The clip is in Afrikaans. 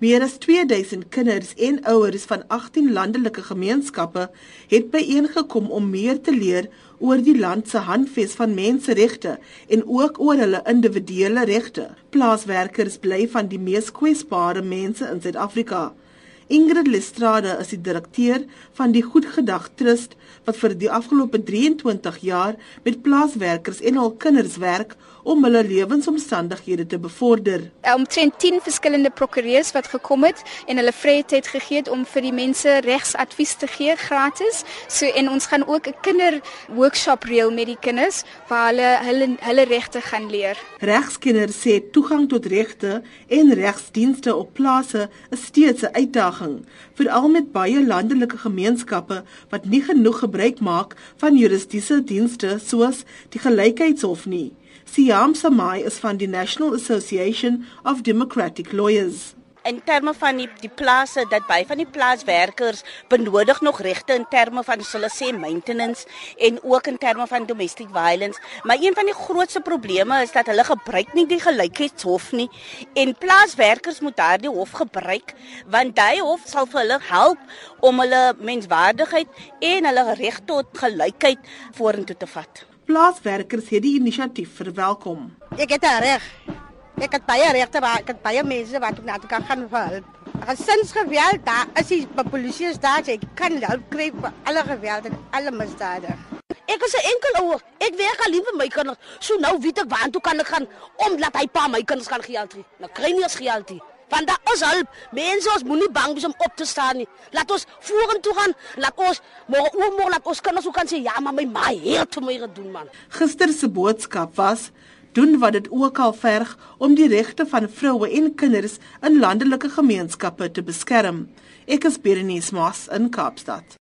Meer as 2000 kinders en ouers van 18 landelike gemeenskappe het byeengekom om meer te leer oor die land se handves van menseregte en ook oor hulle individuele regte. Plaaswerkers bly van die mees kwesbare mense in Suid-Afrika. Ingrid Lestrade is die direkteur van die Goedgedag Trust wat vir die afgelope 23 jaar met plaaswerkers en hul kinders werk om hulle lewensomstandighede te bevorder. Omtrent 10 verskillende prokureurs wat gekom het en hulle vryheid gegee het om vir die mense regsadvies te gee gratis. So en ons gaan ook 'n kinder workshop reël met die kinders waar hulle hulle hulle regte gaan leer. Regskenners sê toegang tot regte en regsdienste op plase is steeds 'n uitdaging uitdaging, veral met baie landelike gemeenskappe wat nie genoeg gebruik maak van juridiese dienste soos die gelykheidshof nie. Siam Samai is van die National Association of Democratic Lawyers in terme van die die plase dat baie van die plaaswerkers benodig nog regte in terme van hulle sê maintenance en ook in terme van domestic violence. Maar een van die grootste probleme is dat hulle gebruik nie die gelykheidshof nie en plaaswerkers moet daardie hof gebruik want daai hof sal vir hulle help om hulle menswaardigheid en hulle reg tot gelykheid vorentoe te vat. Plaaswerkers het die inisiatief verwelkom. Ek het reg Ek het baie regte waar ek het baie mense wat ek na toe kan gaan help. Gesinsgeweld daar is die polisie is daar ek kan help kry vir alle geweld en alle misdade. Ek is 'n enkel ouer. Ek werk al vir my kinders. So nou weet ek waar toe kan ek gaan om laat hy pa my kinders kan geld hê. Nou kry nie as geld hê. Want daar is hulp. Mense ons moenie bang wees om op te staan nie. Laat ons vorentoe gaan. Laat ons môre oomôre laat ons kinders ook kan sê ja, maar my ma het vir my gedoen man. Gister se boodskap was doen wat dit ook al verg om die regte van vroue en kinders in landelike gemeenskappe te beskerm. Ek is Berenice Moss in Kaapstad.